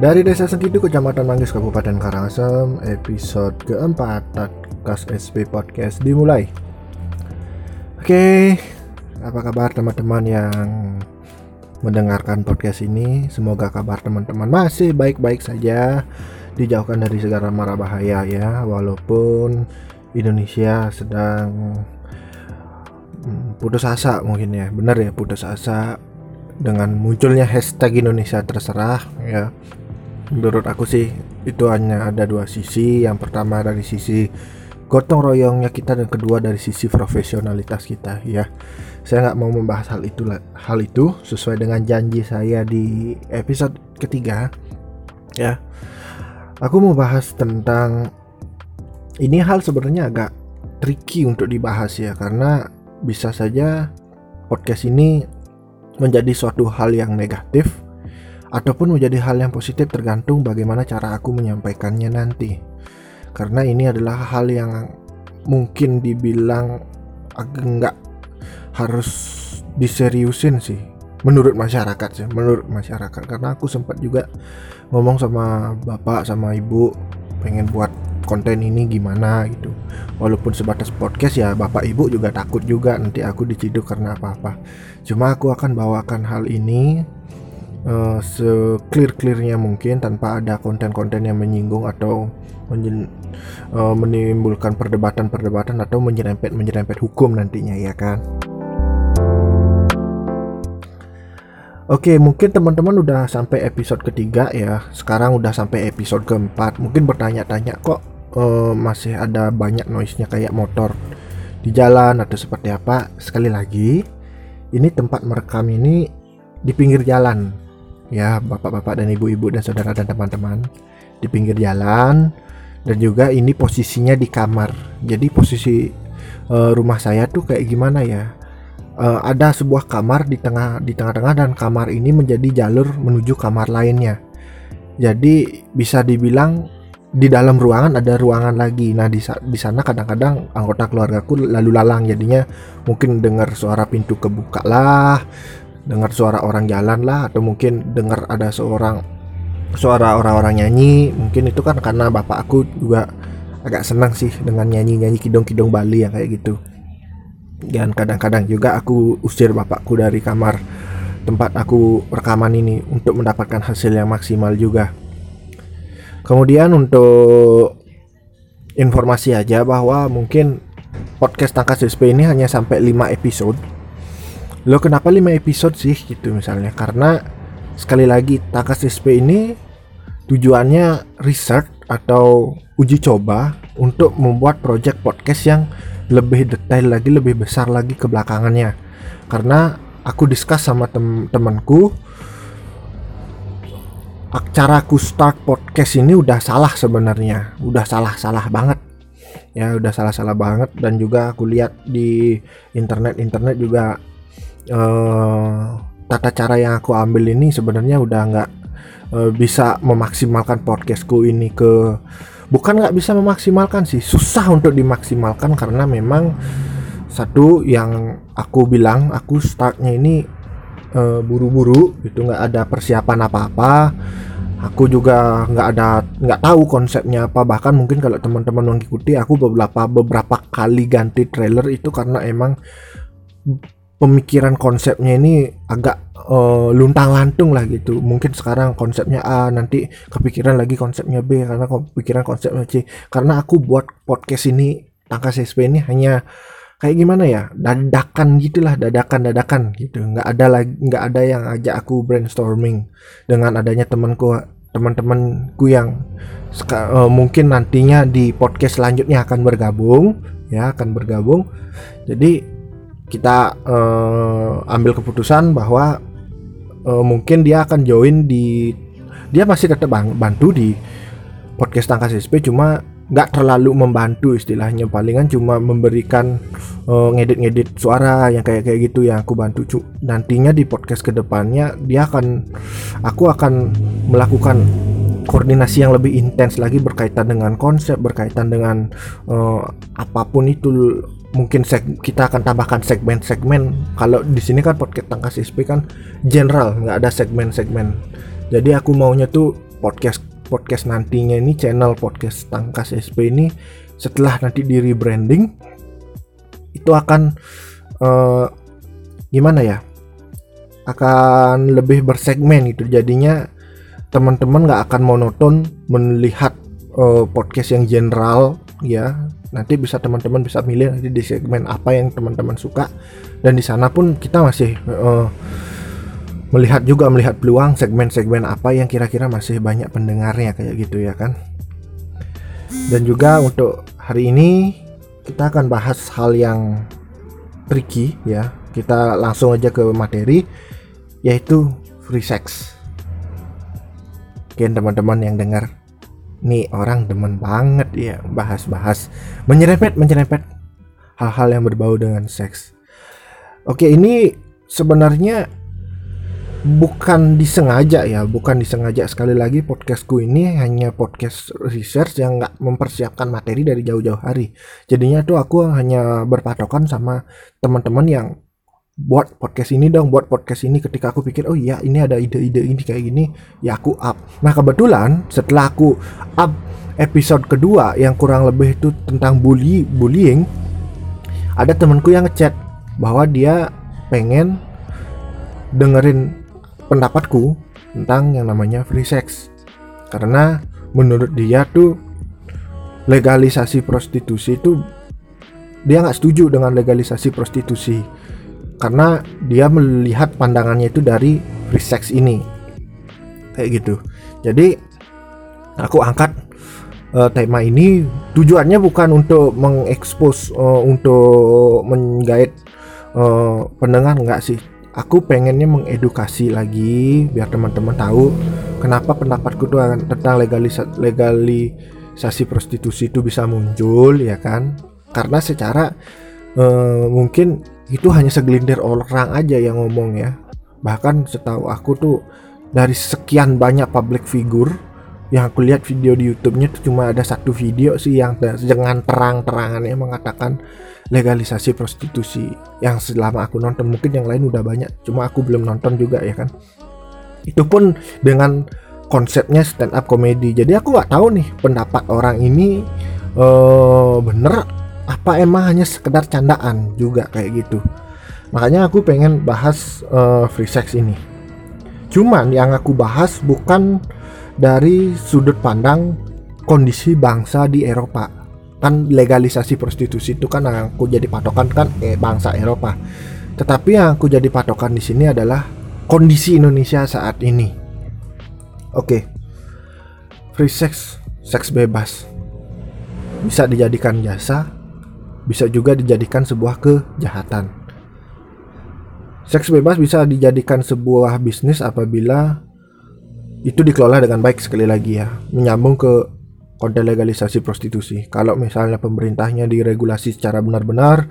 Dari Desa Sentidu, Kecamatan Manggis, Kabupaten Karangasem, episode keempat Tatkas SP Podcast dimulai. Oke, apa kabar teman-teman yang mendengarkan podcast ini? Semoga kabar teman-teman masih baik-baik saja, dijauhkan dari segala mara bahaya ya, walaupun Indonesia sedang hmm, putus asa mungkin ya, benar ya putus asa dengan munculnya hashtag Indonesia terserah ya menurut aku sih itu hanya ada dua sisi. Yang pertama dari sisi gotong royongnya kita dan kedua dari sisi profesionalitas kita ya. Saya nggak mau membahas hal itu hal itu sesuai dengan janji saya di episode ketiga ya. Aku mau bahas tentang ini hal sebenarnya agak tricky untuk dibahas ya. Karena bisa saja podcast ini menjadi suatu hal yang negatif ataupun menjadi hal yang positif tergantung bagaimana cara aku menyampaikannya nanti. Karena ini adalah hal yang mungkin dibilang agak nggak harus diseriusin sih. Menurut masyarakat sih menurut masyarakat. Karena aku sempat juga ngomong sama bapak sama ibu pengen buat konten ini gimana gitu. Walaupun sebatas podcast ya bapak ibu juga takut juga nanti aku diciduk karena apa-apa. Cuma aku akan bawakan hal ini uh, seclear-clearnya mungkin tanpa ada konten-konten yang menyinggung atau menjen, uh, menimbulkan perdebatan-perdebatan atau menyerempet-menyerempet hukum nantinya ya kan. Oke, mungkin teman-teman udah sampai episode ketiga ya. Sekarang udah sampai episode keempat. Mungkin bertanya-tanya kok uh, masih ada banyak noise-nya kayak motor di jalan atau seperti apa. Sekali lagi, ini tempat merekam ini di pinggir jalan ya bapak-bapak dan ibu-ibu dan saudara dan teman-teman di pinggir jalan dan juga ini posisinya di kamar. Jadi posisi uh, rumah saya tuh kayak gimana ya? Uh, ada sebuah kamar di tengah di tengah-tengah dan kamar ini menjadi jalur menuju kamar lainnya. Jadi bisa dibilang di dalam ruangan ada ruangan lagi. Nah, di, di sana kadang-kadang anggota keluargaku lalu lalang. Jadinya mungkin dengar suara pintu kebuka lah, dengar suara orang jalan lah atau mungkin dengar ada seorang suara orang-orang nyanyi. Mungkin itu kan karena bapak aku juga agak senang sih dengan nyanyi-nyanyi kidong-kidong Bali yang kayak gitu. Dan kadang-kadang juga aku usir bapakku dari kamar tempat aku rekaman ini untuk mendapatkan hasil yang maksimal juga. Kemudian untuk informasi aja bahwa mungkin podcast Tangkas SP ini hanya sampai 5 episode lo kenapa 5 episode sih gitu misalnya? Karena sekali lagi Takas SP ini tujuannya research atau uji coba untuk membuat project podcast yang lebih detail lagi lebih besar lagi ke belakangannya. Karena aku discuss sama tem-temanku cara aku start podcast ini udah salah sebenarnya. Udah salah salah banget. Ya udah salah salah banget. Dan juga aku lihat di internet internet juga uh, tata cara yang aku ambil ini sebenarnya udah nggak uh, bisa memaksimalkan podcastku ini ke bukan nggak bisa memaksimalkan sih susah untuk dimaksimalkan karena memang satu yang aku bilang aku startnya ini uh, buru-buru itu nggak ada persiapan apa-apa. Aku juga nggak ada nggak tahu konsepnya apa. Bahkan mungkin kalau teman-teman mengikuti aku beberapa beberapa kali ganti trailer itu karena emang pemikiran konsepnya ini agak uh, luntang lantung lah gitu. Mungkin sekarang konsepnya A nanti kepikiran lagi konsepnya B karena kepikiran konsepnya C. Karena aku buat podcast ini tangkas SP ini hanya kayak gimana ya dadakan gitulah dadakan dadakan gitu. Nggak ada lagi nggak ada yang ajak aku brainstorming dengan adanya temanku teman-temanku yang uh, mungkin nantinya di podcast selanjutnya akan bergabung ya akan bergabung. Jadi kita uh, ambil keputusan bahwa uh, mungkin dia akan join di dia masih tetap bantu di podcast tangkas SP cuma nggak terlalu membantu istilahnya. Palingan cuma memberikan uh, ngedit-ngedit suara yang kayak kayak gitu yang aku bantu. Cu nantinya di podcast ke depannya dia akan aku akan melakukan koordinasi yang lebih intens lagi berkaitan dengan konsep berkaitan dengan uh, apa pun itu mungkin seg kita akan tambahkan segmen-segmen. Kalau di sini kan podcast tangkas SP kan general nggak ada segmen-segmen. Jadi aku maunya tuh podcast podcast nantinya ini channel podcast Tangkas SP ini setelah nanti di rebranding itu akan uh, gimana ya akan lebih bersegmen gitu. Jadinya teman-teman nggak akan monoton melihat uh, podcast yang general ya nanti bisa teman-teman bisa milih nanti di segmen apa yang teman-teman suka. Dan di sana pun kita masih uh, melihat juga melihat peluang segmen-segmen apa yang kira-kira masih banyak pendengarnya kayak gitu ya kan. Dan juga untuk hari ini kita akan bahas hal yang tricky ya. Kita langsung aja ke materi yaitu free sex. Mungkin teman-teman yang dengar nih orang demen banget ya bahas-bahas menyerempet menyerempet hal-hal yang berbau dengan seks. Oke ini sebenarnya bukan disengaja ya bukan disengaja. Sekali lagi podcastku ini hanya podcast research yang nggak mempersiapkan materi dari jauh-jauh hari. Jadinya tuh aku hanya berpatokan sama teman-teman yang buat podcast ini dong buat podcast ini ketika aku pikir oh iya ini ada ide-ide ini kayak gini ya aku up. Nah kebetulan setelah aku up episode kedua yang kurang lebih itu tentang bully bullying ada temanku yang ngechat bahwa dia pengen dengerin pendapatku tentang yang namanya free sex. Karena menurut dia tuh legalisasi prostitusi itu dia nggak setuju dengan legalisasi prostitusi karena dia melihat pandangannya itu dari free sex ini. Kayak gitu. Jadi aku angkat uh, tema ini. Tujuannya bukan untuk mengekspos uh, untuk menggait uh, pendengar nggak sih. Aku pengennya mengedukasi lagi biar teman-teman tahu kenapa pendapatku tuh tentang legalisasi legalisasi prostitusi itu bisa muncul ya kan? Karena secara uh, mungkin itu hanya segelintir orang aja yang ngomong ya. Bahkan setahu aku tuh dari sekian banyak public figure yang aku lihat video di YouTube-nya tuh cuma ada satu video sih yang dengan terang-terangannya mengatakan legalisasi prostitusi. Yang selama aku nonton mungkin yang lain udah banyak cuma aku belum nonton juga ya kan? Itu pun dengan konsepnya stand up comedy. Jadi aku nggak tahu nih pendapat orang ini uh, bener apa emang hanya sekedar candaan juga kayak gitu? Makanya aku pengen bahas uh, free sex ini. Cuman yang aku bahas bukan dari sudut pandang kondisi bangsa di Eropa. Kan legalisasi prostitusi itu kan yang aku jadi patokan kan eh, bangsa Eropa. Tetapi yang aku jadi patokan di sini adalah kondisi Indonesia saat ini. Oke. Okay. free sex seks bebas. Bisa dijadikan jasa bisa juga dijadikan sebuah kejahatan. Seks bebas bisa dijadikan sebuah bisnis apabila itu dikelola dengan baik sekali lagi ya menyambung ke kode legalisasi prostitusi. Kalau misalnya pemerintahnya diregulasi secara benar-benar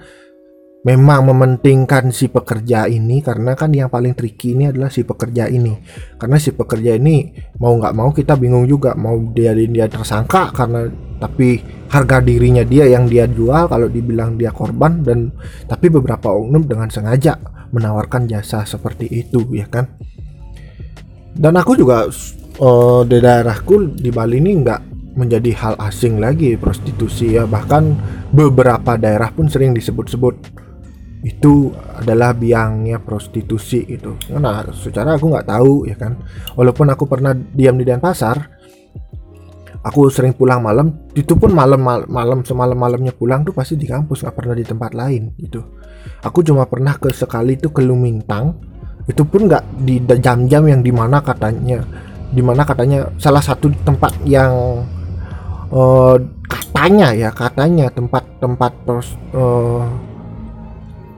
memang mementingkan si pekerja ini karena kan yang paling tricky ini adalah si pekerja ini. Karena si pekerja ini mau nggak mau kita bingung juga mau dia dia tersangka karena tapi harga dirinya dia yang dia jual kalau dibilang dia korban dan tapi beberapa oknum dengan sengaja menawarkan jasa seperti itu ya kan? Dan aku juga uh, di daerahku di Bali ini nggak menjadi hal asing lagi prostitusi ya. Bahkan beberapa daerah pun sering disebut-sebut itu adalah biangnya prostitusi itu karena secara aku nggak tahu ya kan? Walaupun aku pernah diam di Denpasar aku sering pulang malam itu pun malam malam semalam malamnya pulang tuh pasti di kampus nggak pernah di tempat lain gitu. Aku cuma pernah ke sekali itu ke Lumintang itu pun nggak di jam-jam yang di mana katanya di mana katanya salah satu tempat yang uh, katanya ya katanya tempat-tempat uh,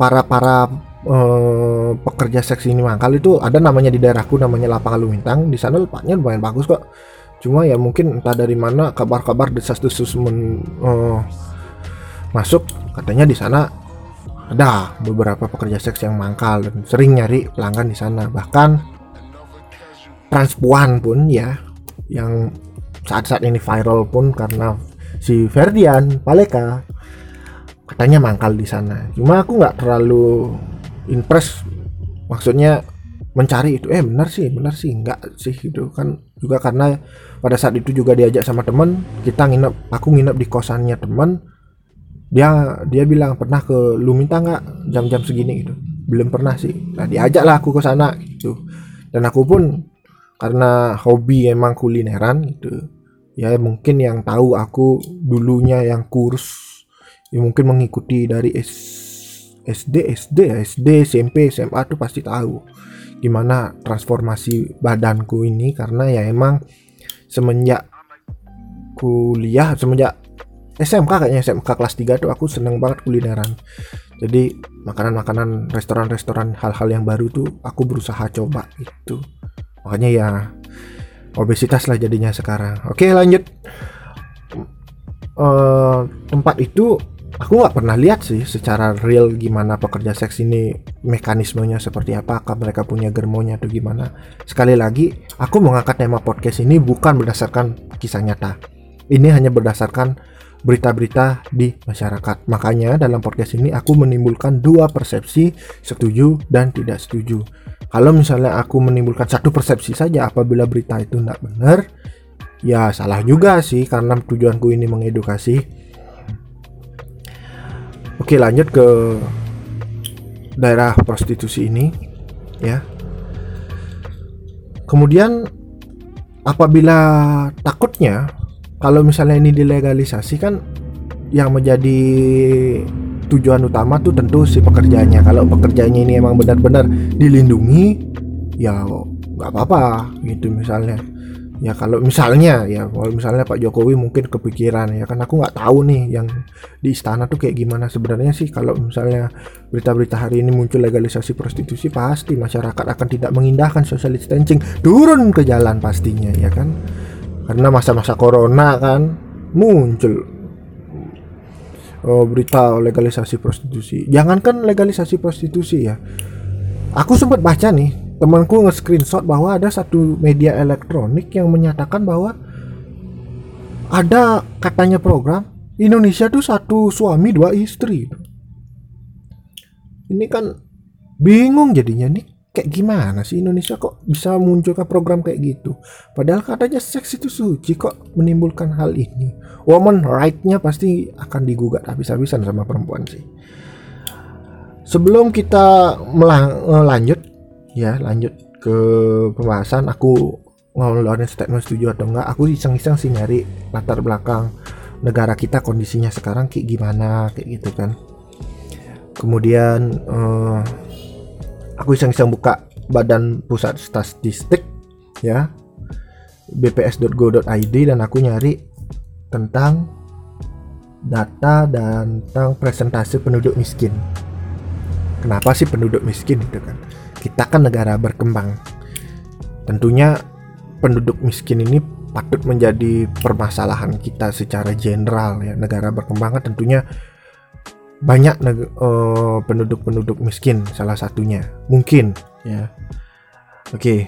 para para uh, pekerja seks ini mangkal itu ada namanya di daerahku namanya lapangan Lumintang. Di sana tempatnya lumayan bagus kok. Cuma ya mungkin entah dari mana kabar-kabar desas-desus uh, masuk. Katanya di sana ada beberapa pekerja seks yang mangkal dan sering nyari pelanggan di sana. Bahkan transpuan pun ya yang saat-saat ini viral pun karena si Ferdian Paleka katanya mangkal di sana. Cuma aku nggak terlalu impress maksudnya mencari itu eh benar sih benar sih. Enggak sih gitu. Kan juga karena pada saat itu juga diajak sama temen kita nginep aku nginep di kosannya temen dia dia bilang pernah ke lu minta nggak jam-jam segini? Gitu. Belum pernah sih. Nah diajak lah aku ke sana gitu. Dan aku pun karena hobi emang kulineran gitu ya mungkin yang tahu aku dulunya yang kurus ya mungkin mengikuti dari S, SD SD ya SD SMP SMA tuh pasti tahu gimana transformasi badanku ini karena ya emang semenjak kuliah semenjak SMK kayaknya SMK kelas 3 tuh aku seneng banget kulineran. Jadi makanan-makanan restoran-restoran hal-hal yang baru tuh aku berusaha coba itu. Makanya ya obesitas lah jadinya sekarang. Oke lanjut. Uh, tempat itu aku nggak pernah lihat sih secara real gimana pekerja seks ini mekanismenya seperti apa apakah mereka punya germonya atau gimana. Sekali lagi aku mengangkat tema podcast ini bukan berdasarkan kisah nyata. Ini hanya berdasarkan berita-berita di masyarakat. Makanya dalam podcast ini aku menimbulkan dua persepsi setuju dan tidak setuju. Kalau misalnya aku menimbulkan satu persepsi saja apabila berita itu tidak benar ya salah juga sih karena tujuanku ini mengedukasi Oke lanjut ke daerah prostitusi ini ya. Kemudian apabila takutnya kalau misalnya ini dilegalisasi kan yang menjadi tujuan utama tuh tentu si pekerjaannya. Kalau pekerjaannya ini emang benar-benar dilindungi ya nggak apa-apa gitu misalnya ya kalau misalnya ya kalau misalnya Pak Jokowi mungkin kepikiran ya kan aku nggak tahu nih yang di istana tuh kayak gimana. Sebenarnya sih kalau misalnya berita-berita hari ini muncul legalisasi prostitusi pasti masyarakat akan tidak mengindahkan social distancing. Turun ke jalan pastinya ya kan? Karena masa-masa corona kan muncul. Oh, berita legalisasi prostitusi. Jangankan legalisasi prostitusi ya. Aku sempat baca nih temanku nge-screenshot bahwa ada satu media elektronik yang menyatakan bahwa ada katanya program Indonesia tuh satu suami dua istri. Ini kan bingung jadinya nih kayak gimana sih Indonesia kok bisa munculkan program kayak gitu? Padahal katanya seks itu suci kok menimbulkan hal ini. Woman right-nya pasti akan digugat habis-habisan sama perempuan sih. Sebelum kita melanjut ya lanjut ke pembahasan. Aku ngeluarin statement setuju atau enggak aku iseng-iseng sih nyari latar belakang negara kita kondisinya sekarang kayak gimana kayak gitu kan. Kemudian uh, aku iseng-iseng buka badan pusat statistik ya bps.go.id dan aku nyari tentang data dan tentang presentasi penduduk miskin. Kenapa sih penduduk miskin itu kan kita kan negara berkembang. Tentunya penduduk miskin ini patut menjadi permasalahan kita secara general ya. Negara berkembang kan tentunya banyak uh, penduduk-penduduk miskin salah satunya. Mungkin ya. Oke. Okay.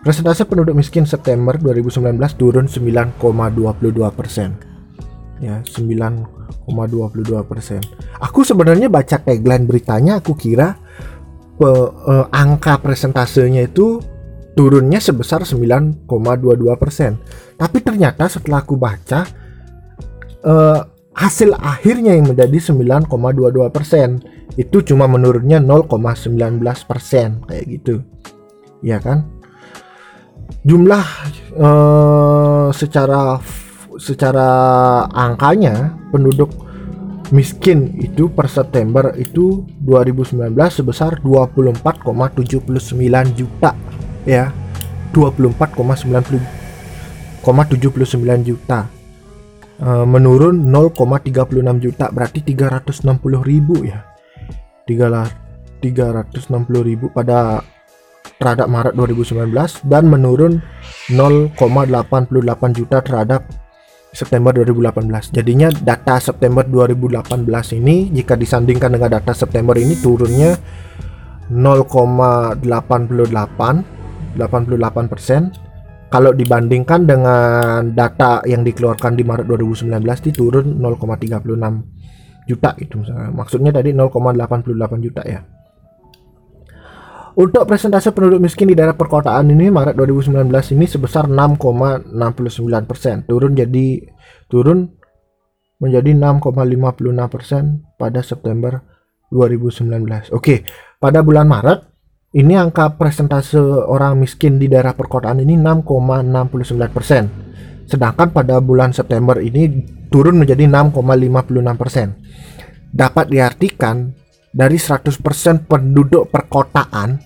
Presentase penduduk miskin September 2019 turun 9,22 persen. Ya, 9,22 persen. Aku sebenarnya baca tagline beritanya, aku kira pe, uh, angka presentasenya itu turunnya sebesar 9,22 persen. Tapi ternyata setelah aku baca uh, hasil akhirnya yang menjadi 9,22 persen itu cuma menurunnya 0,19 persen kayak gitu, ya kan? Jumlah uh, secara secara angkanya penduduk miskin itu per September itu 2019 sebesar 24,79 juta ya. 24,79 juta. E, menurun 0,36 juta berarti 360 ribu ya. 360 ribu pada terhadap Maret 2019 dan menurun 0,88 juta terhadap September 2018. Jadinya data September 2018 ini jika disandingkan dengan data September ini turunnya 0,88 88 persen. Kalau dibandingkan dengan data yang dikeluarkan di Maret 2019 itu turun 0,36 juta itu. Maksudnya tadi 0,88 juta ya. Untuk presentase penduduk miskin di daerah perkotaan ini Maret 2019 ini sebesar 6,69 persen, turun jadi turun menjadi 6,56 persen pada September 2019. Oke, pada bulan Maret ini angka presentase orang miskin di daerah perkotaan ini 6,69 persen, sedangkan pada bulan September ini turun menjadi 6,56 persen. Dapat diartikan dari 100% penduduk perkotaan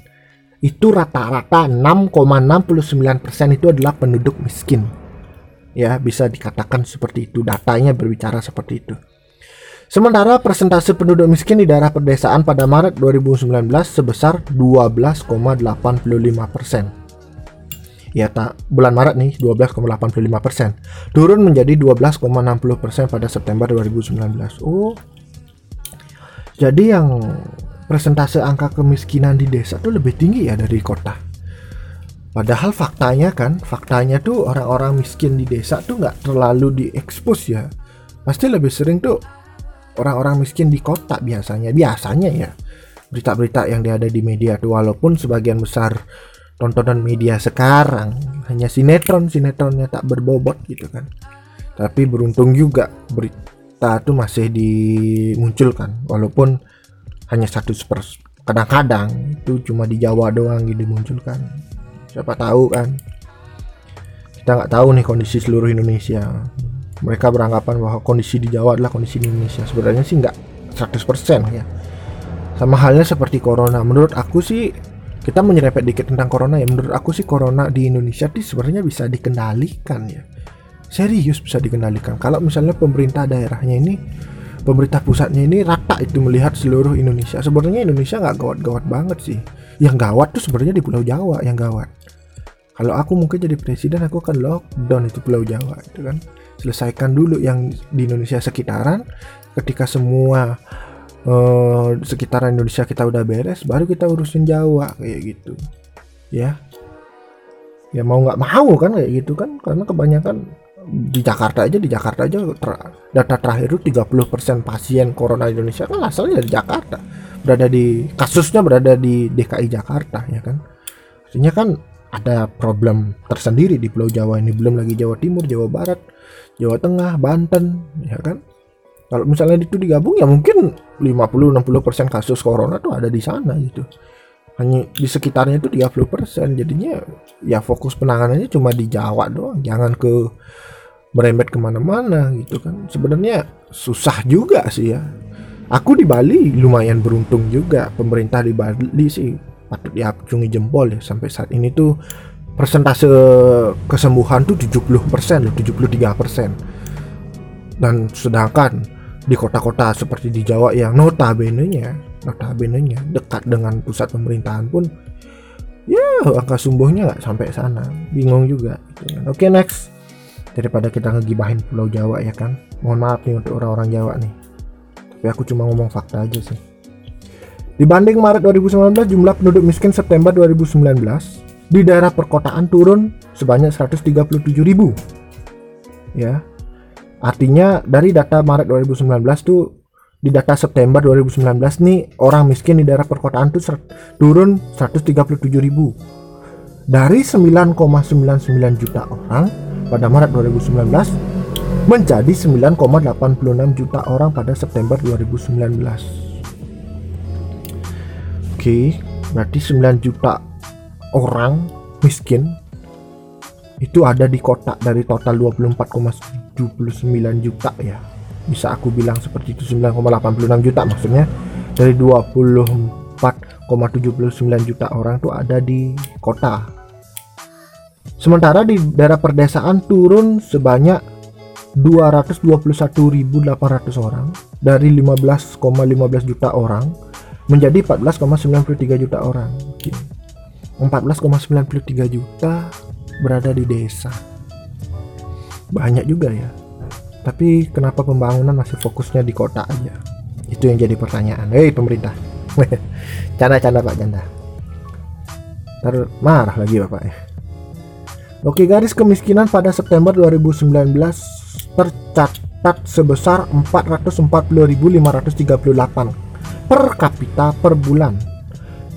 itu rata-rata 6,69% itu adalah penduduk miskin. Ya, bisa dikatakan seperti itu. Datanya berbicara seperti itu. Sementara persentase penduduk miskin di daerah pedesaan pada Maret 2019 sebesar 12,85%. Ya, tak bulan Maret nih 12,85%. Turun menjadi 12,60% pada September 2019. Oh, jadi yang presentase angka kemiskinan di desa tuh lebih tinggi ya dari kota. Padahal faktanya kan, faktanya tuh orang-orang miskin di desa tuh nggak terlalu diekspos ya. Pasti lebih sering tuh orang-orang miskin di kota biasanya, biasanya ya. Berita-berita yang ada di media tuh walaupun sebagian besar tontonan media sekarang hanya sinetron sinetronnya tak berbobot gitu kan. Tapi beruntung juga berita kita tuh masih dimunculkan walaupun hanya satu kadang-kadang itu cuma di Jawa doang gitu dimunculkan. Siapa tahu kan? Kita nggak tahu nih kondisi seluruh Indonesia. Mereka beranggapan bahwa kondisi di Jawa adalah kondisi di Indonesia. Sebenarnya sih nggak 100% ya. Sama halnya seperti corona. Menurut aku sih kita menyerempet dikit tentang corona ya. Menurut aku sih corona di Indonesia sih sebenarnya bisa dikendalikan ya serius bisa dikendalikan. Kalau misalnya pemerintah daerahnya ini pemerintah pusatnya ini rata itu melihat seluruh Indonesia. Sebenarnya Indonesia nggak gawat-gawat banget sih. Yang gawat tuh sebenarnya di Pulau Jawa yang gawat. Kalau aku mungkin jadi presiden aku akan lockdown itu Pulau Jawa itu kan. Selesaikan dulu yang di Indonesia sekitaran. Ketika semua uh, sekitaran Indonesia kita udah beres baru kita urusin Jawa kayak gitu. Ya. Ya mau nggak mau kan kayak gitu kan. Karena kebanyakan di Jakarta aja di Jakarta aja ter, data terakhir itu 30% pasien corona Indonesia kan asalnya dari Jakarta. Berada di kasusnya berada di DKI Jakarta ya kan? Artinya kan ada problem tersendiri di Pulau Jawa ini. Belum lagi Jawa Timur Jawa Barat Jawa Tengah Banten ya kan? Kalau misalnya itu digabung ya mungkin 50-60% kasus corona tuh ada di sana gitu. Hanya di sekitarnya itu 30% jadinya ya fokus penanganannya cuma di Jawa doang. Jangan ke merembet ke mana-mana gitu kan. Sebenarnya susah juga sih ya. Aku di Bali lumayan beruntung juga. Pemerintah di Bali sih patut diacungi jempol ya. Sampai saat ini tuh persentase kesembuhan tuh 70 persen 73 persen. Dan sedangkan di kota-kota seperti di Jawa yang notabene-nya notabene-nya dekat dengan pusat pemerintahan pun ya angka sembuhnya nggak sampai sana. Bingung juga gitu kan. oke okay, next daripada kita ngegibahin Pulau Jawa ya kan? Mohon maaf nih untuk orang-orang Jawa nih. Tapi aku cuma ngomong fakta aja sih. Dibanding Maret 2019 jumlah penduduk miskin September 2019 di daerah perkotaan turun sebanyak 137 ribu. Ya. Artinya dari data Maret 2019 tuh di data September 2019 nih orang miskin di daerah perkotaan tuh turun 137 ribu dari 9,99 juta orang pada Maret 2019 menjadi 9,86 juta orang pada September 2019. Oke, berarti 9 juta orang miskin itu ada di kota dari total 24,79 juta ya. Bisa aku bilang seperti itu 9,86 juta maksudnya dari 24,79 juta orang itu ada di kota Sementara di daerah perdesaan turun sebanyak 221.800 orang dari 15,15 .15 juta orang menjadi 14,93 juta orang. 14,93 juta berada di desa. Banyak juga ya. Tapi kenapa pembangunan masih fokusnya di kota aja? Itu yang jadi pertanyaan. Hei pemerintah. Canda-canda Pak Canda. Ntar marah lagi Bapak ya. Oke, garis kemiskinan pada September 2019 tercatat sebesar 440.538 per kapita per bulan.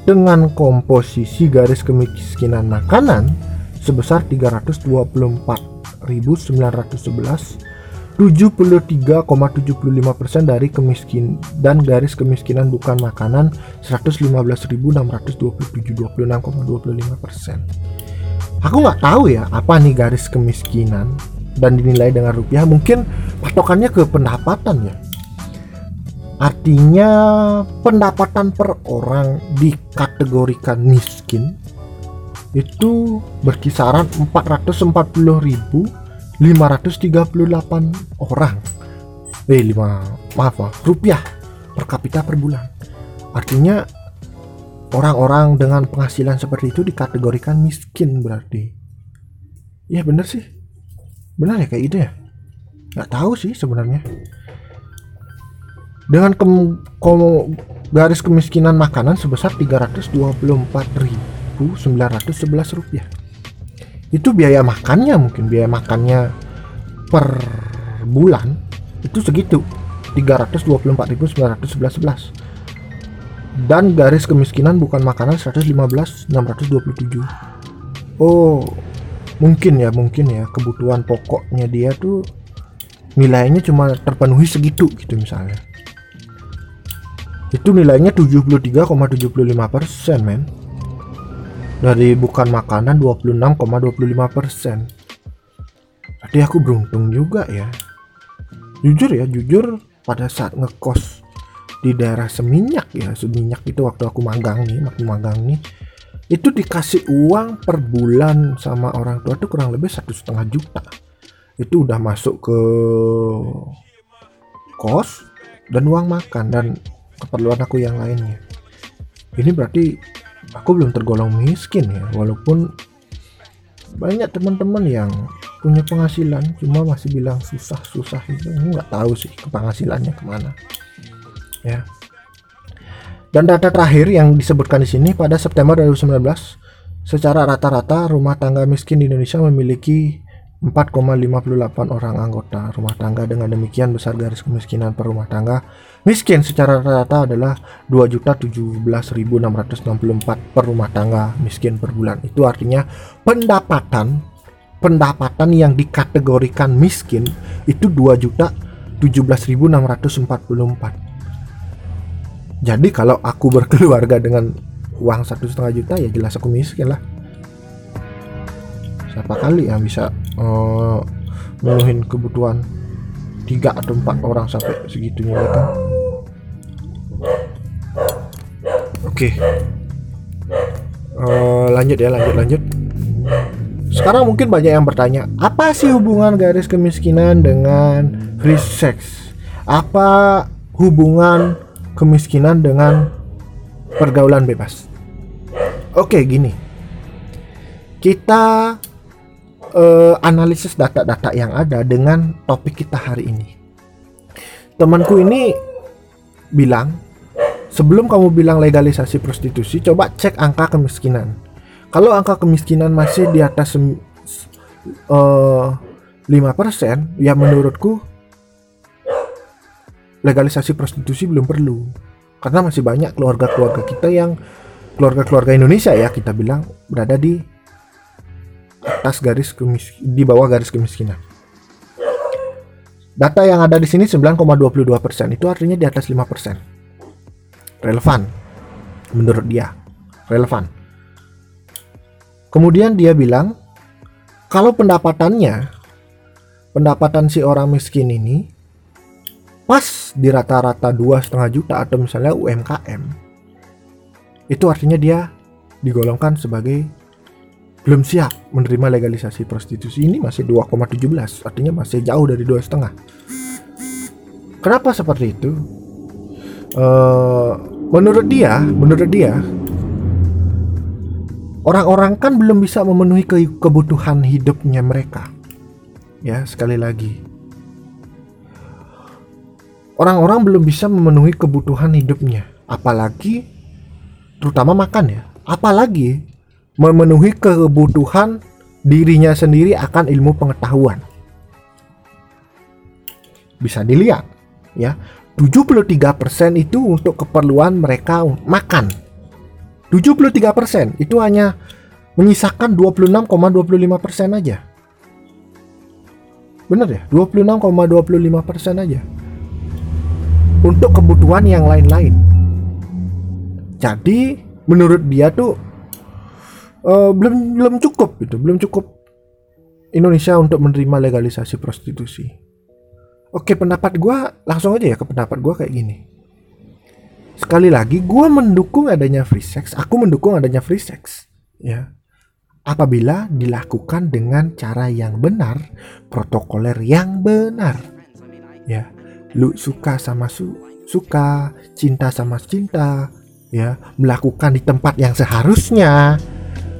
dengan komposisi garis kemiskinan makanan sebesar 324.911 73,75% dari kemiskin dan garis kemiskinan bukan makanan 115.627 26,25%. Aku nggak tahu ya apa nih garis kemiskinan dan dinilai dengan rupiah mungkin patokannya ke pendapatan ya. Artinya pendapatan per orang dikategorikan miskin itu berkisaran 440.000 538 orang. Eh 5 maaf rupiah per kapita per bulan. Artinya orang-orang dengan penghasilan seperti itu dikategorikan miskin berarti. Ya bener sih. Benar ya kayak gitu ya? Nggak tahu sih sebenarnya. Dengan kom, garis kemiskinan makanan sebesar 324.911 rupiah itu biaya makannya mungkin biaya makannya per bulan itu segitu. 324.911 dan garis kemiskinan bukan makanan 115 627 oh mungkin ya mungkin ya. Kebutuhan pokoknya dia tuh nilainya cuma terpenuhi segitu gitu misalnya. Itu nilainya 73,75 persen men dari bukan makanan 26,25 persen. Tadi aku beruntung juga ya. Jujur ya, jujur pada saat ngekos di daerah Seminyak ya, Seminyak itu waktu aku magang nih, waktu magang nih, itu dikasih uang per bulan sama orang tua tuh kurang lebih satu setengah juta. Itu udah masuk ke kos dan uang makan dan keperluan aku yang lainnya. Ini berarti aku belum tergolong miskin ya walaupun banyak teman-teman yang punya penghasilan cuma masih bilang susah susah itu nggak tahu sih penghasilannya ke mana. Ya. Dan data terakhir yang disebutkan di sini pada September 2019 secara rata-rata rumah tangga miskin di Indonesia memiliki 4,58 orang anggota rumah tangga. Dengan demikian besar garis kemiskinan per rumah tangga miskin secara rata-rata adalah 2.017.664 per rumah tangga miskin per bulan. Itu artinya pendapatan pendapatan yang dikategorikan miskin itu 2.017.644 jadi kalau aku berkeluarga dengan uang satu setengah juta ya jelas aku miskin lah. Siapa kali yang bisa uh, menuhin kebutuhan tiga atau empat orang sampai segitunya gitu oke. Okay. uh, eh, lanjut ya lanjut lanjut. Sekarang mungkin banyak yang bertanya apa sih hubungan garis kemiskinan dengan free sex? Apa hubungan kemiskinan dengan pergaulan bebas? Oke okay, gini. Kita uh, analisis data-data yang ada dengan topik kita hari ini. Temanku ini bilang, sebelum kamu bilang legalisasi prostitusi, coba cek angka kemiskinan. Kalau angka kemiskinan masih di atas uh, eh, 5%, ya menurutku legalisasi prostitusi belum perlu. Karena masih banyak keluarga-keluarga kita yang keluarga-keluarga Indonesia ya kita bilang berada di atas garis kemis di bawah garis kemiskinan. Data yang ada di sini 9,22 persen itu artinya di atas 5 persen. Relevan menurut dia, relevan. Kemudian dia bilang kalau pendapatannya pendapatan si orang miskin ini pas di rata-rata dua setengah juta atau misalnya UMKM itu artinya dia digolongkan sebagai belum siap menerima legalisasi prostitusi. Ini masih 2,17 artinya masih jauh dari dua setengah. Kenapa seperti itu? Uh, menurut dia menurut dia orang-orang kan belum bisa memenuhi ke kebutuhan hidupnya mereka. Ya sekali lagi. Orang-orang belum bisa memenuhi kebutuhan hidupnya. Apalagi terutama makan ya. Apalagi memenuhi kebutuhan dirinya sendiri akan ilmu pengetahuan. Bisa dilihat ya, 73% itu untuk keperluan mereka makan. 73% itu hanya menyisakan 26,25% aja. Bener ya? 26,25% aja. Untuk kebutuhan yang lain-lain. Jadi menurut dia tuh uh, belum belum cukup gitu, belum cukup Indonesia untuk menerima legalisasi prostitusi. Oke, pendapat gue langsung aja ya ke pendapat gue kayak gini. Sekali lagi, gue mendukung adanya free sex. Aku mendukung adanya free sex, ya. Apabila dilakukan dengan cara yang benar, protokoler yang benar, ya. Lu suka sama su suka, cinta sama cinta, ya. Melakukan di tempat yang seharusnya.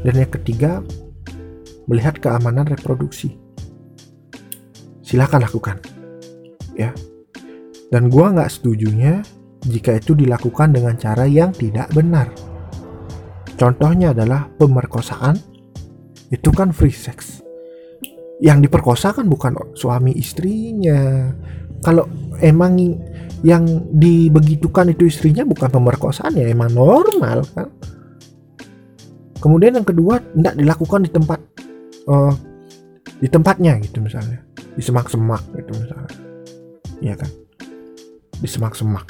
Dan yang ketiga, melihat keamanan reproduksi. Silahkan lakukan, ya. Dan gua nggak setujunya jika itu dilakukan dengan cara yang tidak benar. Contohnya adalah pemerkosaan, itu kan free sex. Yang diperkosa kan bukan suami istrinya. Kalau emang yang dibegitukan itu istrinya bukan pemerkosaan ya emang normal kan. Kemudian yang kedua tidak dilakukan di tempat uh, di tempatnya gitu misalnya. Di semak-semak gitu misalnya, ya kan? Di semak-semak.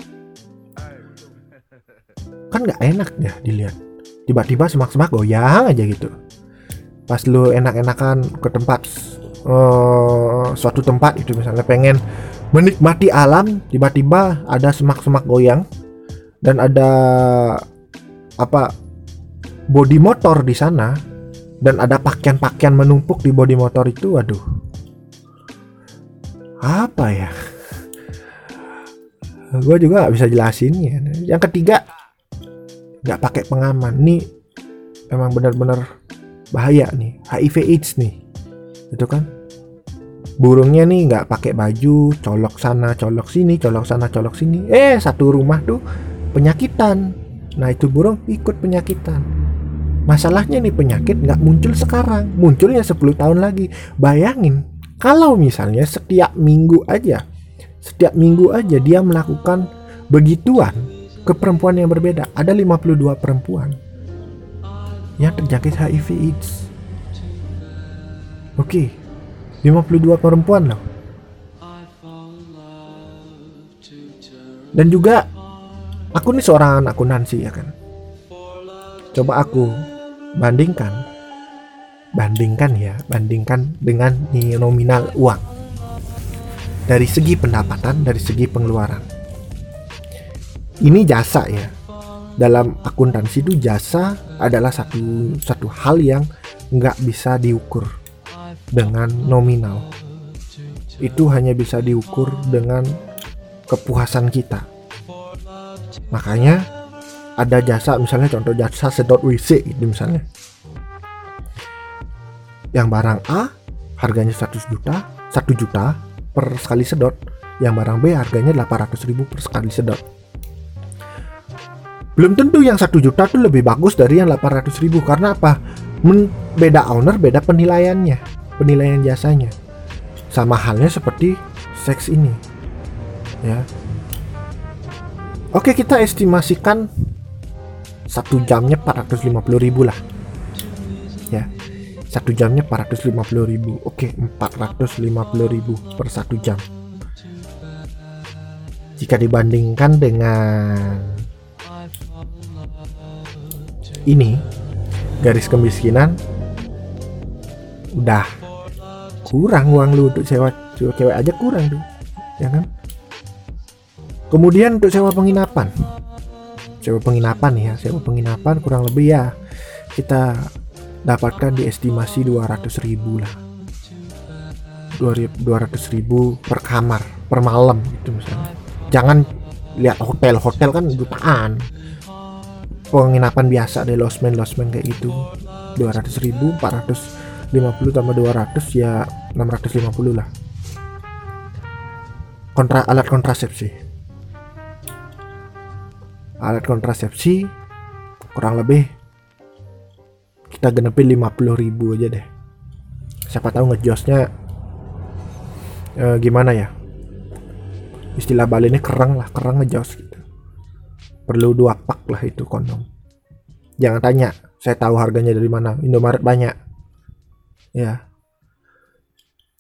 Kan nggak enak ya dilihat. Tiba-tiba semak-semak goyang aja gitu. Pas lu enak-enakan ke tempat uh, suatu tempat itu misalnya pengen menikmati alam tiba-tiba ada semak-semak goyang dan ada apa bodi motor di sana dan ada pakaian-pakaian menumpuk di bodi motor itu aduh. Apa ya? Gue juga gak bisa jelasinnya yang ketiga nggak pakai pengaman. Nih emang benar-benar bahaya nih. HIV AIDS nih. Itu kan? Burungnya nih nggak pakai baju colok sana colok sini colok sana colok sini. Eh satu rumah tuh penyakitan. Nah itu burung ikut penyakitan masalahnya nih penyakit nggak muncul sekarang munculnya 10 tahun lagi bayangin kalau misalnya setiap minggu aja setiap minggu aja dia melakukan begituan ke perempuan yang berbeda. Ada 52 perempuan yang terjangkit HIV AIDS. Oke, okay. 52 perempuan loh. Dan juga aku nih seorang anak akuntansi ya kan. Coba aku bandingkan. Bandingkan ya, bandingkan dengan nominal uang. Dari segi pendapatan, dari segi pengeluaran. Ini jasa ya. Dalam akuntansi itu jasa adalah satu satu hal yang nggak bisa diukur dengan nominal. Itu hanya bisa diukur dengan kepuasan kita. Makanya ada jasa misalnya contoh jasa sedot WC itu misalnya. Yang barang A harganya 100 juta 1 juta per sekali sedot. Yang barang B harganya 800 ribu per sekali sedot. Belum tentu yang satu juta tuh lebih bagus dari yang 800 ribu. Karena apa? Men beda owner beda penilaiannya penilaian jasanya. Sama halnya seperti seks ini ya. Oke kita estimasikan satu jamnya 450 ribu lah. Ya. Satu jamnya 450 ribu. Oke 450 ribu per satu jam. Jika dibandingkan dengan ini garis kemiskinan udah kurang uang lu untuk sewa cewek aja kurang tuh ya kan? Kemudian untuk sewa penginapan sewa penginapan ya sewa penginapan kurang lebih ya kita dapatkan di estimasi 200 ribu lah. 200 ribu per kamar per malam gitu misalnya. Jangan lihat hotel hotel kan jutaan. Penginapan biasa deh losmen losmen kayak gitu. 200 ribu 450 tambah 200 ya 650 lah. Kontra alat kontrasepsi alat kontrasepsi kurang lebih kita genepin 50 ribu aja deh. Siapa tahu ngejosnya eh, gimana ya? Istilah Bali ini kerang lah kerang ngejos gitu. Perlu dua pak lah itu kondom. Jangan tanya saya tahu harganya dari mana. Indomaret banyak. Ya.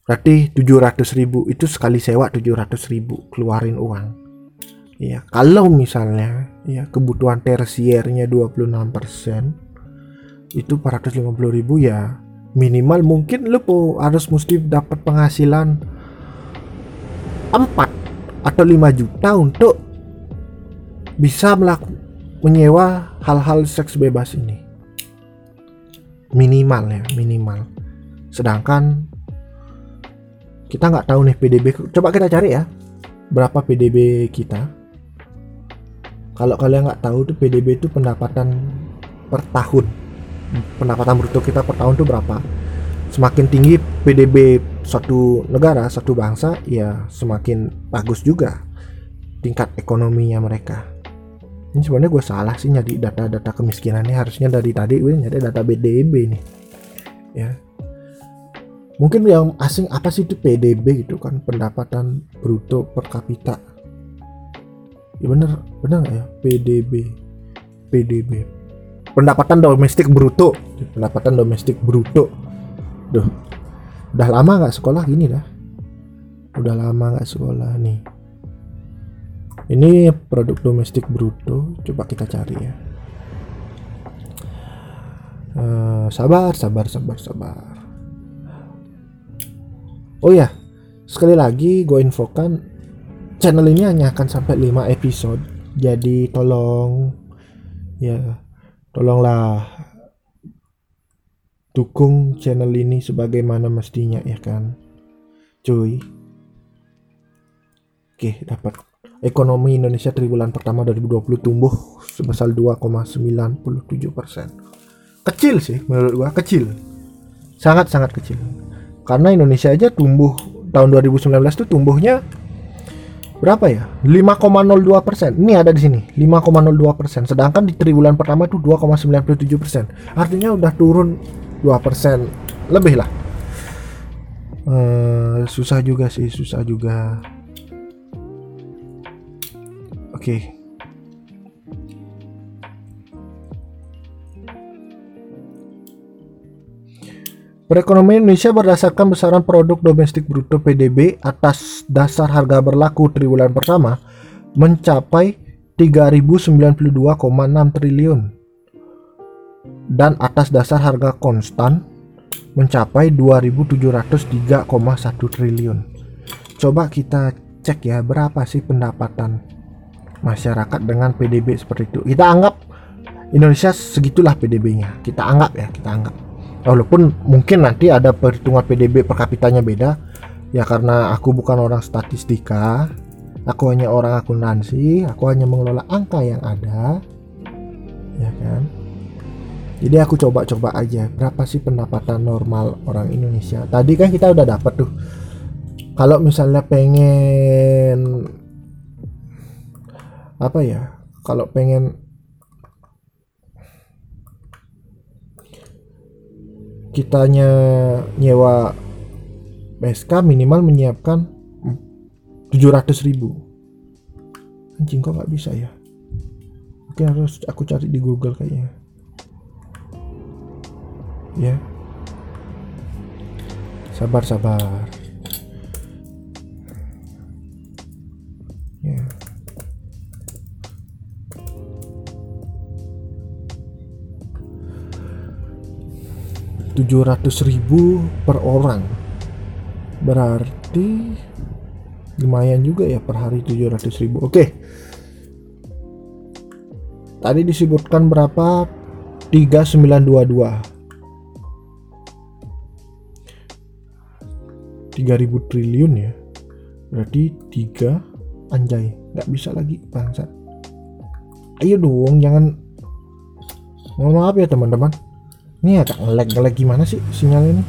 Berarti 700 ribu itu sekali sewa 700 ribu keluarin uang ya kalau misalnya ya kebutuhan tersiernya 26% itu 450 ribu ya minimal mungkin lu harus mesti dapat penghasilan 4 atau 5 juta untuk bisa melakukan menyewa hal-hal seks bebas ini. Minimal ya minimal. Sedangkan kita nggak tahu nih PDB coba kita cari ya berapa PDB kita kalau kalian nggak tahu tuh PDB itu pendapatan per tahun. Pendapatan bruto kita per tahun tuh berapa? Semakin tinggi PDB suatu negara satu bangsa ya semakin bagus juga tingkat ekonominya mereka. Ini sebenarnya gue salah sih nyari data-data kemiskinannya harusnya dari tadi gue nyari data BDB nih. Ya. Mungkin yang asing apa sih itu PDB gitu kan? Pendapatan bruto per kapita ya bener bener ya? PDB PDB pendapatan domestik bruto. Pendapatan domestik bruto. Duh. Udah lama nggak sekolah? Gini dah. Udah lama nggak sekolah nih. Ini produk domestik bruto. Coba kita cari ya. Uh, sabar sabar sabar sabar. Oh ya, sekali lagi gue infokan channel ini hanya akan sampai 5 episode. Jadi tolong ya tolonglah dukung channel ini sebagaimana mestinya ya kan. Cuy. Oke, dapat. Ekonomi Indonesia triwulan pertama 2020 tumbuh sebesar 2,97 persen. Kecil sih menurut gua, kecil. Sangat-sangat kecil karena Indonesia aja tumbuh tahun 2019 tuh tumbuhnya berapa ya? 5,02 persen. Ini ada di sini 5,02 persen. Sedangkan di triwulan pertama tuh 2,97 persen. Artinya udah turun 2 persen. Lebih lah. Uh, susah juga sih susah juga. Oke. okay. Perekonomian Indonesia berdasarkan besaran produk domestik bruto PDB atas dasar harga berlaku triwulan pertama mencapai 3092,6 triliun dan atas dasar harga konstan mencapai 2703,1 triliun. Coba kita cek ya berapa sih pendapatan masyarakat dengan PDB seperti itu. Kita anggap Indonesia segitulah PDB-nya. Kita anggap ya, kita anggap walaupun mungkin nanti ada perhitungan PDB per kapitanya beda. Ya karena aku bukan orang statistika. Aku hanya orang akuntansi. Aku hanya mengelola angka yang ada. Ya kan? Jadi aku coba-coba aja berapa sih pendapatan normal orang Indonesia? Tadi kan kita udah dapat tuh. Kalau misalnya pengen apa ya? Kalau pengen kitanya nyewa PSK minimal menyiapkan 700 ribu. Anjing kok nggak bisa ya? Oke harus aku cari di Google kayaknya. Ya. Sabar sabar 700 ribu per orang. Berarti lumayan juga ya per hari 700 ribu. Oke. Tadi disebutkan berapa? 3922 3000 triliun ya. Berarti 3 anjay nggak bisa lagi bangsat. Ayo dong jangan mohon maaf ya teman-teman ini agak ngelag ngelag gimana sih sinyal ini?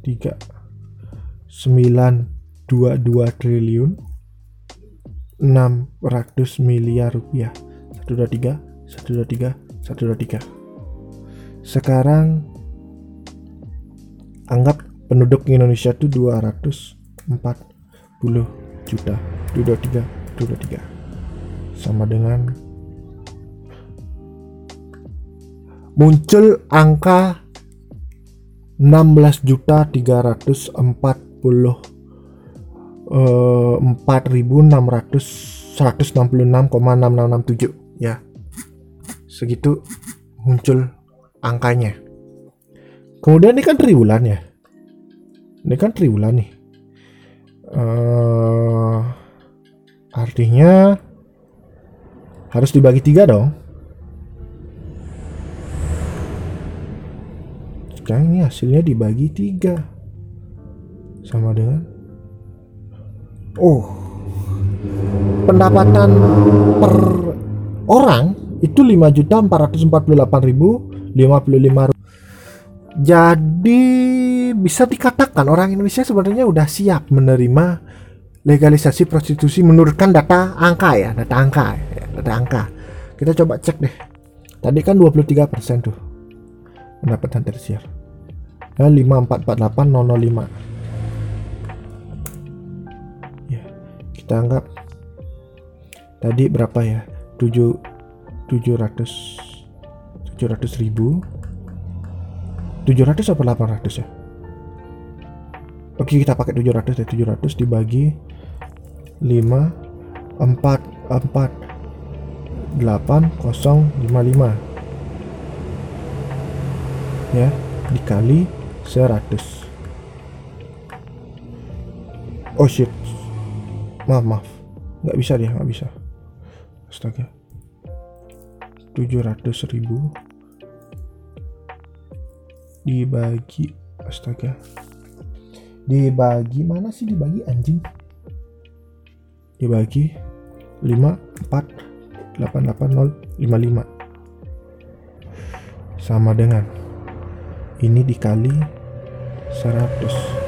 Tiga. Sembilan dua dua triliun enam ratus miliar rupiah. Satu dua tiga satu dua tiga satu dua tiga. Sekarang anggap penduduk Indonesia itu 240 juta. 223 223 sama dengan muncul angka 16 juta 340 eh, 4.600 ya segitu muncul angkanya. Kemudian ini kan triwulan ya. Ini kan triwulan nih. Uh, artinya harus dibagi tiga dong sekarang ini hasilnya dibagi tiga. Sama dengan? Oh. Pendapatan per orang itu 5.448.055 jadi bisa dikatakan orang Indonesia sebenarnya udah siap menerima legalisasi prostitusi menurutkan data angka ya, data angka, ya, data angka. Kita coba cek deh. Tadi kan 23% tuh pendapatan tersier. Ya, 5448005. Ya, kita anggap tadi berapa ya? 7 700 700 ribu 700 apa 800 ya Oke kita pakai 700 ya 700 dibagi 5 4 4 8 0 55 ya dikali 100 oh shit. Maaf maaf. Nggak bisa dia nggak bisa. Astaga. 700 ribu dibagi astaga. Dibagi mana sih? Dibagi anjing. Dibagi 5 4 8 8 0 5 5 sama dengan ini dikali 100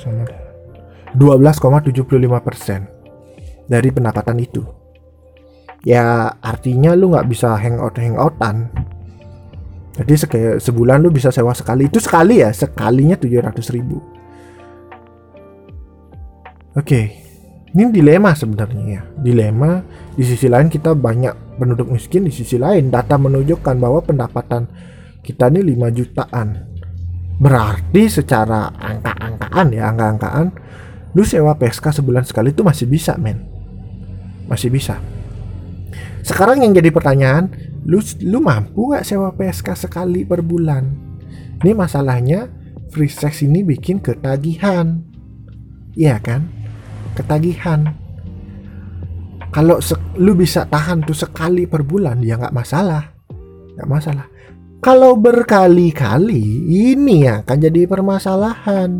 sama dengan 12,75 persen dari pendapatan itu. Ya artinya lu nggak bisa hangout hangoutan. Jadi kayak sebulan lu bisa sewa sekali. Itu sekali ya sekalinya 700 ribu. Oke okay. ini dilema sebenarnya ya. Dilema di sisi lain kita banyak penduduk miskin di sisi lain data menunjukkan bahwa pendapatan kita ini 5 jutaan. Berarti secara angka-angkaan ya angka-angkaan lu sewa PSK sebulan sekali itu masih bisa men. Masih bisa. Sekarang yang jadi pertanyaan lu lu mampu gak sewa PSK sekali per bulan? Ini masalahnya free sex ini bikin ketagihan. Iya kan? Ketagihan. Kalau lu bisa tahan tuh sekali per bulan ya nggak masalah. Nggak masalah kalau berkali-kali ini akan jadi permasalahan.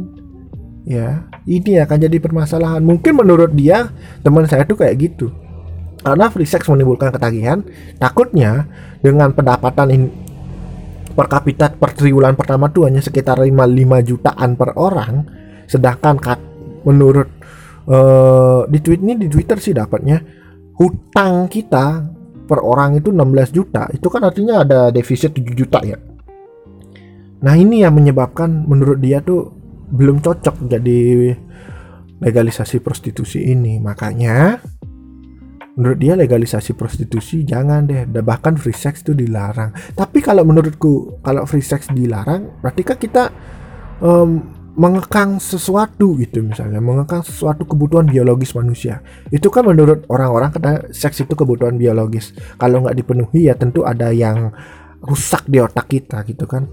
Ya ini akan jadi permasalahan. Mungkin menurut dia teman saya tuh kayak gitu. Karena free sex menimbulkan ketagihan takutnya dengan pendapatan in, per kapita per triwulan pertama tuh hanya sekitar 5, 5 jutaan per orang. Sedangkan kat, menurut uh, di tweet ini di Twitter sih dapatnya hutang kita per orang itu 16 juta. Itu kan artinya ada defisit 7 juta ya. Nah ini yang menyebabkan menurut dia tuh belum cocok jadi legalisasi prostitusi ini. Makanya menurut dia legalisasi prostitusi jangan deh. Bahkan free sex itu dilarang. Tapi kalau menurutku kalau free sex dilarang berarti kan kita um, mengekang sesuatu gitu misalnya mengekang sesuatu kebutuhan biologis manusia. Itu kan menurut orang-orang kata seks itu kebutuhan biologis. Kalau nggak dipenuhi ya tentu ada yang rusak di otak kita gitu kan.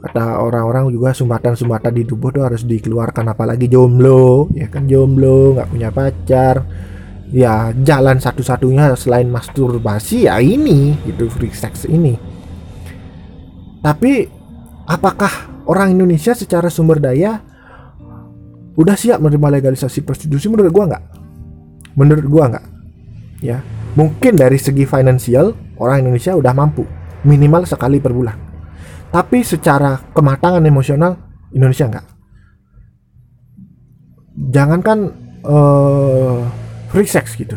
Kata orang-orang juga sumbatan-sumbatan di tubuh tuh harus dikeluarkan apalagi jomblo ya kan jomblo nggak punya pacar. Ya jalan satu-satunya selain masturbasi ya ini gitu free sex ini. Tapi apakah orang Indonesia secara sumber daya udah siap menerima legalisasi prostitusi menurut gua nggak? Menurut gua nggak. Ya mungkin dari segi finansial orang Indonesia udah mampu minimal sekali per bulan. Tapi secara kematangan emosional Indonesia nggak. Jangankan uh, free sex gitu.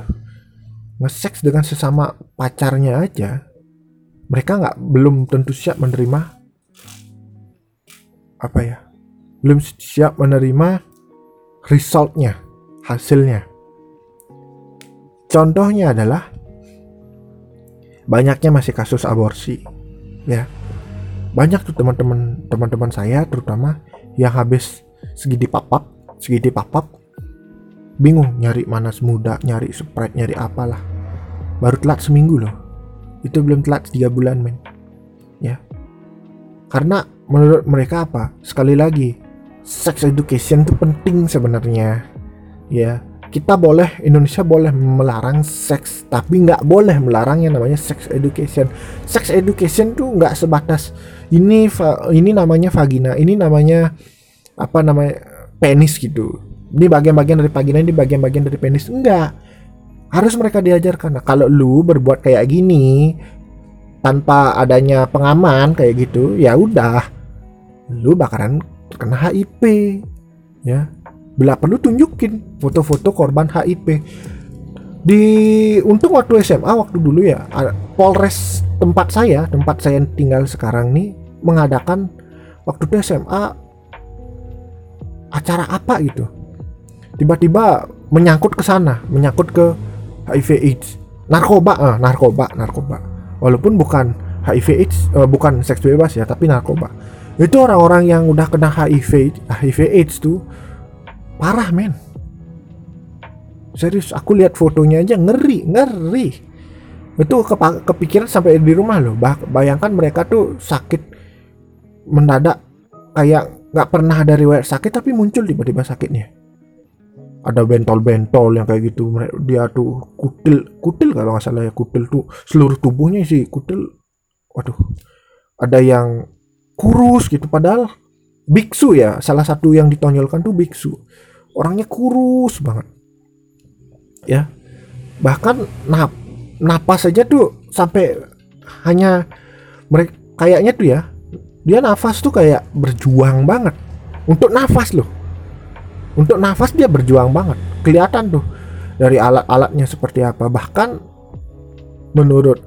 Nge-sex dengan sesama pacarnya aja mereka nggak belum tentu siap menerima apa ya belum siap menerima resultnya hasilnya. Contohnya adalah banyaknya masih kasus aborsi ya. Banyak tuh teman-teman teman-teman saya terutama yang habis segidi papap segidi papap bingung nyari manas muda nyari sprite nyari apalah. Baru telat seminggu loh. Itu belum telat tiga bulan men ya. Karena menurut mereka apa? Sekali lagi sex education itu penting sebenarnya. Ya kita boleh Indonesia boleh melarang seks tapi nggak boleh melarang yang namanya sex education. Sex education tuh nggak sebatas ini ini namanya vagina ini namanya apa namanya penis gitu. Ini bagian-bagian dari vagina ini bagian-bagian dari penis enggak harus mereka diajarkan. Nah, kalau lu berbuat kayak gini tanpa adanya pengaman kayak gitu ya udah lu bakaran terkena HIV ya. Bila perlu tunjukin foto-foto korban HIV di untung waktu SMA waktu dulu ya Polres tempat saya tempat saya tinggal sekarang nih mengadakan waktu itu SMA acara apa gitu. Tiba-tiba menyangkut ke sana menyangkut ke HIV AIDS. Narkoba ah narkoba narkoba. Walaupun bukan HIV AIDS uh, bukan seks bebas ya tapi narkoba itu orang-orang yang udah kena HIV HIV AIDS tuh parah men. Serius aku lihat fotonya aja ngeri ngeri. Itu kepikiran sampai di rumah loh. Bayangkan mereka tuh sakit mendadak kayak nggak pernah ada riwayat sakit tapi muncul tiba-tiba sakitnya. Ada bentol-bentol yang kayak gitu dia tuh kutil kutil kalau nggak salah ya kutil tuh seluruh tubuhnya sih kutil. Waduh ada yang kurus gitu. Padahal biksu ya salah satu yang ditonjolkan tuh biksu. Orangnya kurus banget. Ya. Bahkan nap napas saja tuh sampai hanya mereka kayaknya tuh ya dia nafas tuh kayak berjuang banget. Untuk nafas loh. Untuk nafas dia berjuang banget. Kelihatan tuh dari alat-alatnya seperti apa. Bahkan menurut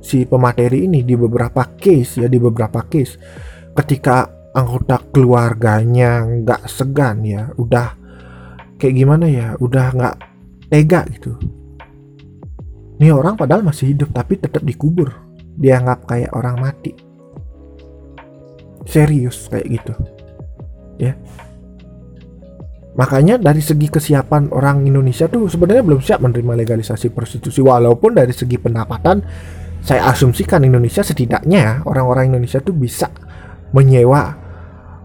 si pemateri ini di beberapa case ya di beberapa case. Ketika anggota keluarganya nggak segan ya udah kayak gimana ya udah nggak tega gitu. Ini orang padahal masih hidup tapi tetap dikubur. Dianggap kayak orang mati. Serius kayak gitu. Ya. Makanya dari segi kesiapan orang Indonesia tuh sebenarnya belum siap menerima legalisasi prostitusi walaupun dari segi pendapatan saya asumsikan Indonesia setidaknya orang-orang Indonesia tuh bisa menyewa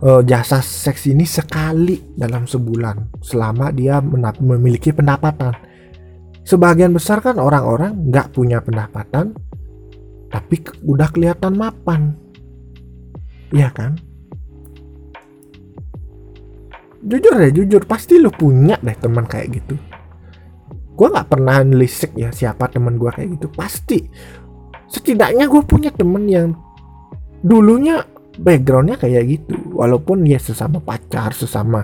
uh, jasa seks ini sekali dalam sebulan selama dia memiliki pendapatan. Sebagian besar kan orang-orang nggak punya pendapatan, tapi udah kelihatan mapan, iya kan? Jujur ya, jujur pasti lo punya deh teman kayak gitu. Gue nggak pernah nelisik ya siapa teman gue kayak gitu, pasti. Setidaknya gue punya temen yang dulunya backgroundnya kayak gitu. Walaupun ya sesama pacar sesama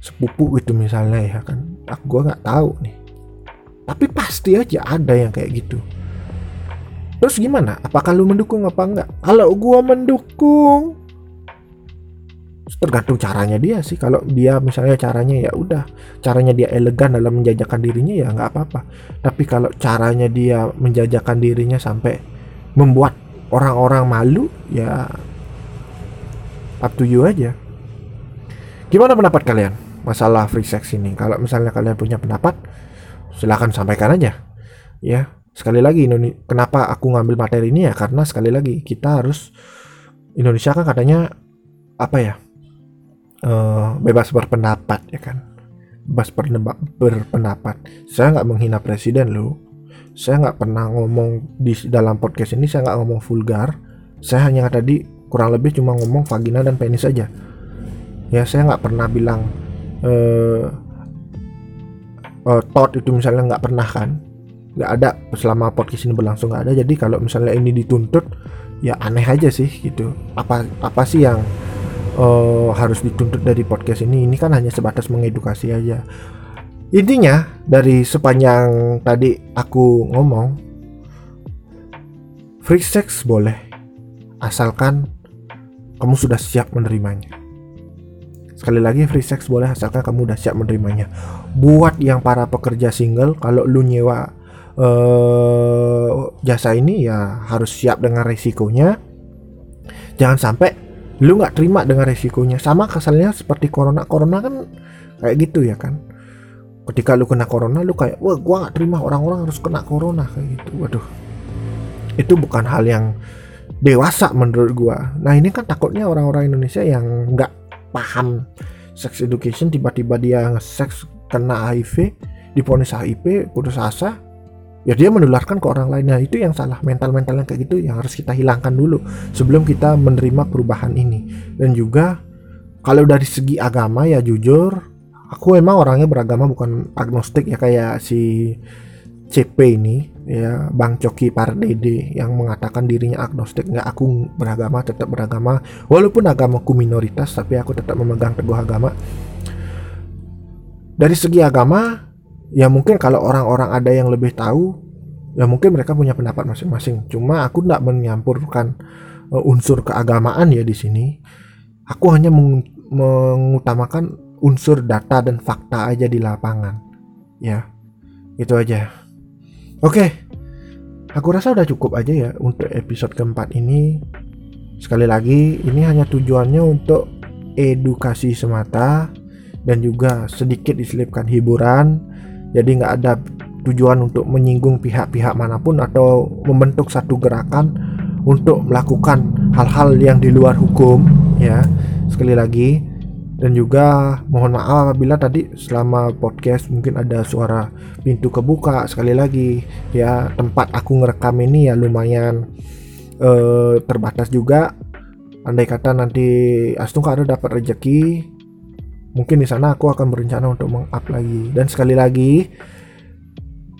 sepupu gitu misalnya ya kan. Aku gua nggak tahu nih. Tapi pasti aja ada yang kayak gitu. Terus gimana? Apakah lu mendukung apa enggak kalau gua mendukung tergantung caranya dia sih. Kalau dia misalnya caranya ya udah caranya dia elegan dalam menjajakan dirinya ya nggak apa-apa. Tapi kalau caranya dia menjajakan dirinya sampai membuat orang-orang malu ya up to you aja. Gimana pendapat kalian? Masalah free sex ini. Kalau misalnya kalian punya pendapat silahkan sampaikan aja. Ya sekali lagi Indonesia kenapa aku ngambil materi ini ya? Karena sekali lagi kita harus Indonesia kan katanya apa ya uh, bebas berpendapat ya kan? Bebas berpendapat. Saya nggak menghina presiden loh saya nggak pernah ngomong di dalam podcast ini saya nggak ngomong vulgar. Saya hanya tadi kurang lebih cuma ngomong vagina dan penis saja ya saya nggak pernah bilang uh, uh, tot itu misalnya nggak pernah kan? Nggak ada selama podcast ini berlangsung nggak ada. Jadi kalau misalnya ini dituntut ya aneh aja sih gitu. Apa apa sih yang uh, harus dituntut dari podcast ini? Ini kan hanya sebatas mengedukasi aja intinya dari sepanjang tadi aku ngomong free sex boleh asalkan kamu sudah siap menerimanya. Sekali lagi free sex boleh asalkan kamu udah siap menerimanya. Buat yang para pekerja single, kalau lu nyewa uh, jasa ini ya harus siap dengan resikonya. jangan sampai lu nggak terima dengan resikonya sama kesalnya seperti corona corona kan kayak gitu ya kan ketika lu kena corona lu kayak wah gua nggak terima orang-orang harus kena corona kayak gitu. Waduh. Itu bukan hal yang dewasa menurut gua. Nah ini kan takutnya orang-orang Indonesia yang nggak paham sex education tiba-tiba dia nge-sex kena HIV diponis HIV putus asa ya dia menularkan ke orang lainnya itu yang salah mental-mental yang kayak gitu yang harus kita hilangkan dulu sebelum kita menerima perubahan ini. Dan juga kalau dari segi agama ya jujur aku emang orangnya beragama bukan agnostik ya kayak si CP ini ya Bang Coki Pardede yang mengatakan dirinya agnostik. Nggak aku beragama tetap beragama. Walaupun agamaku minoritas tapi aku tetap memegang teguh agama. Dari segi agama ya mungkin kalau orang-orang ada yang lebih tahu ya mungkin mereka punya pendapat masing-masing. Cuma aku tidak menyampurkan uh, unsur keagamaan ya di sini. Aku hanya meng mengutamakan unsur data dan fakta aja di lapangan. Ya itu aja. Oke aku rasa udah cukup aja ya untuk episode keempat ini. Sekali lagi ini hanya tujuannya untuk edukasi semata dan juga sedikit diselipkan hiburan. Jadi nggak ada tujuan untuk menyinggung pihak-pihak mana pun atau membentuk satu gerakan untuk melakukan hal-hal yang di luar hukum ya. Sekali lagi dan juga mohon maaf apabila tadi selama podcast mungkin ada suara pintu kebuka sekali lagi. Ya tempat aku ngerekam ini ya lumayan eh, terbatas juga. Andai kata nanti Astung ada dapat rejeki mungkin di sana aku akan berencana untuk meng-up lagi. Dan sekali lagi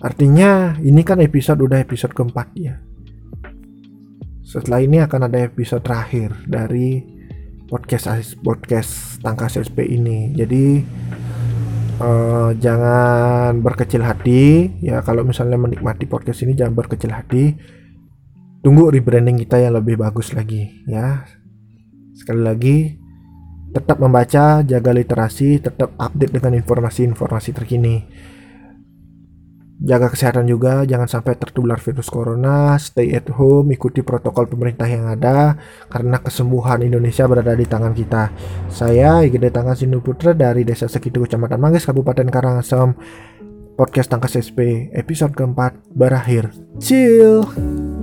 artinya ini kan episode udah episode keempat ya. Setelah ini akan ada episode terakhir dari podcast podcast tangkas SP ini. Jadi uh, jangan berkecil hati. Ya kalau misalnya menikmati podcast ini jangan berkecil hati. Tunggu rebranding kita yang lebih bagus lagi ya. Sekali lagi tetap membaca, jaga literasi, tetap update dengan informasi-informasi terkini. Jaga kesehatan juga, jangan sampai tertular virus corona, stay at home, ikuti protokol pemerintah yang ada, karena kesembuhan Indonesia berada di tangan kita. Saya Igede Tangan Sindu Putra dari Desa Sekitu, Kecamatan Manggis, Kabupaten Karangasem, podcast Tangkas SP, episode keempat, berakhir. Chill!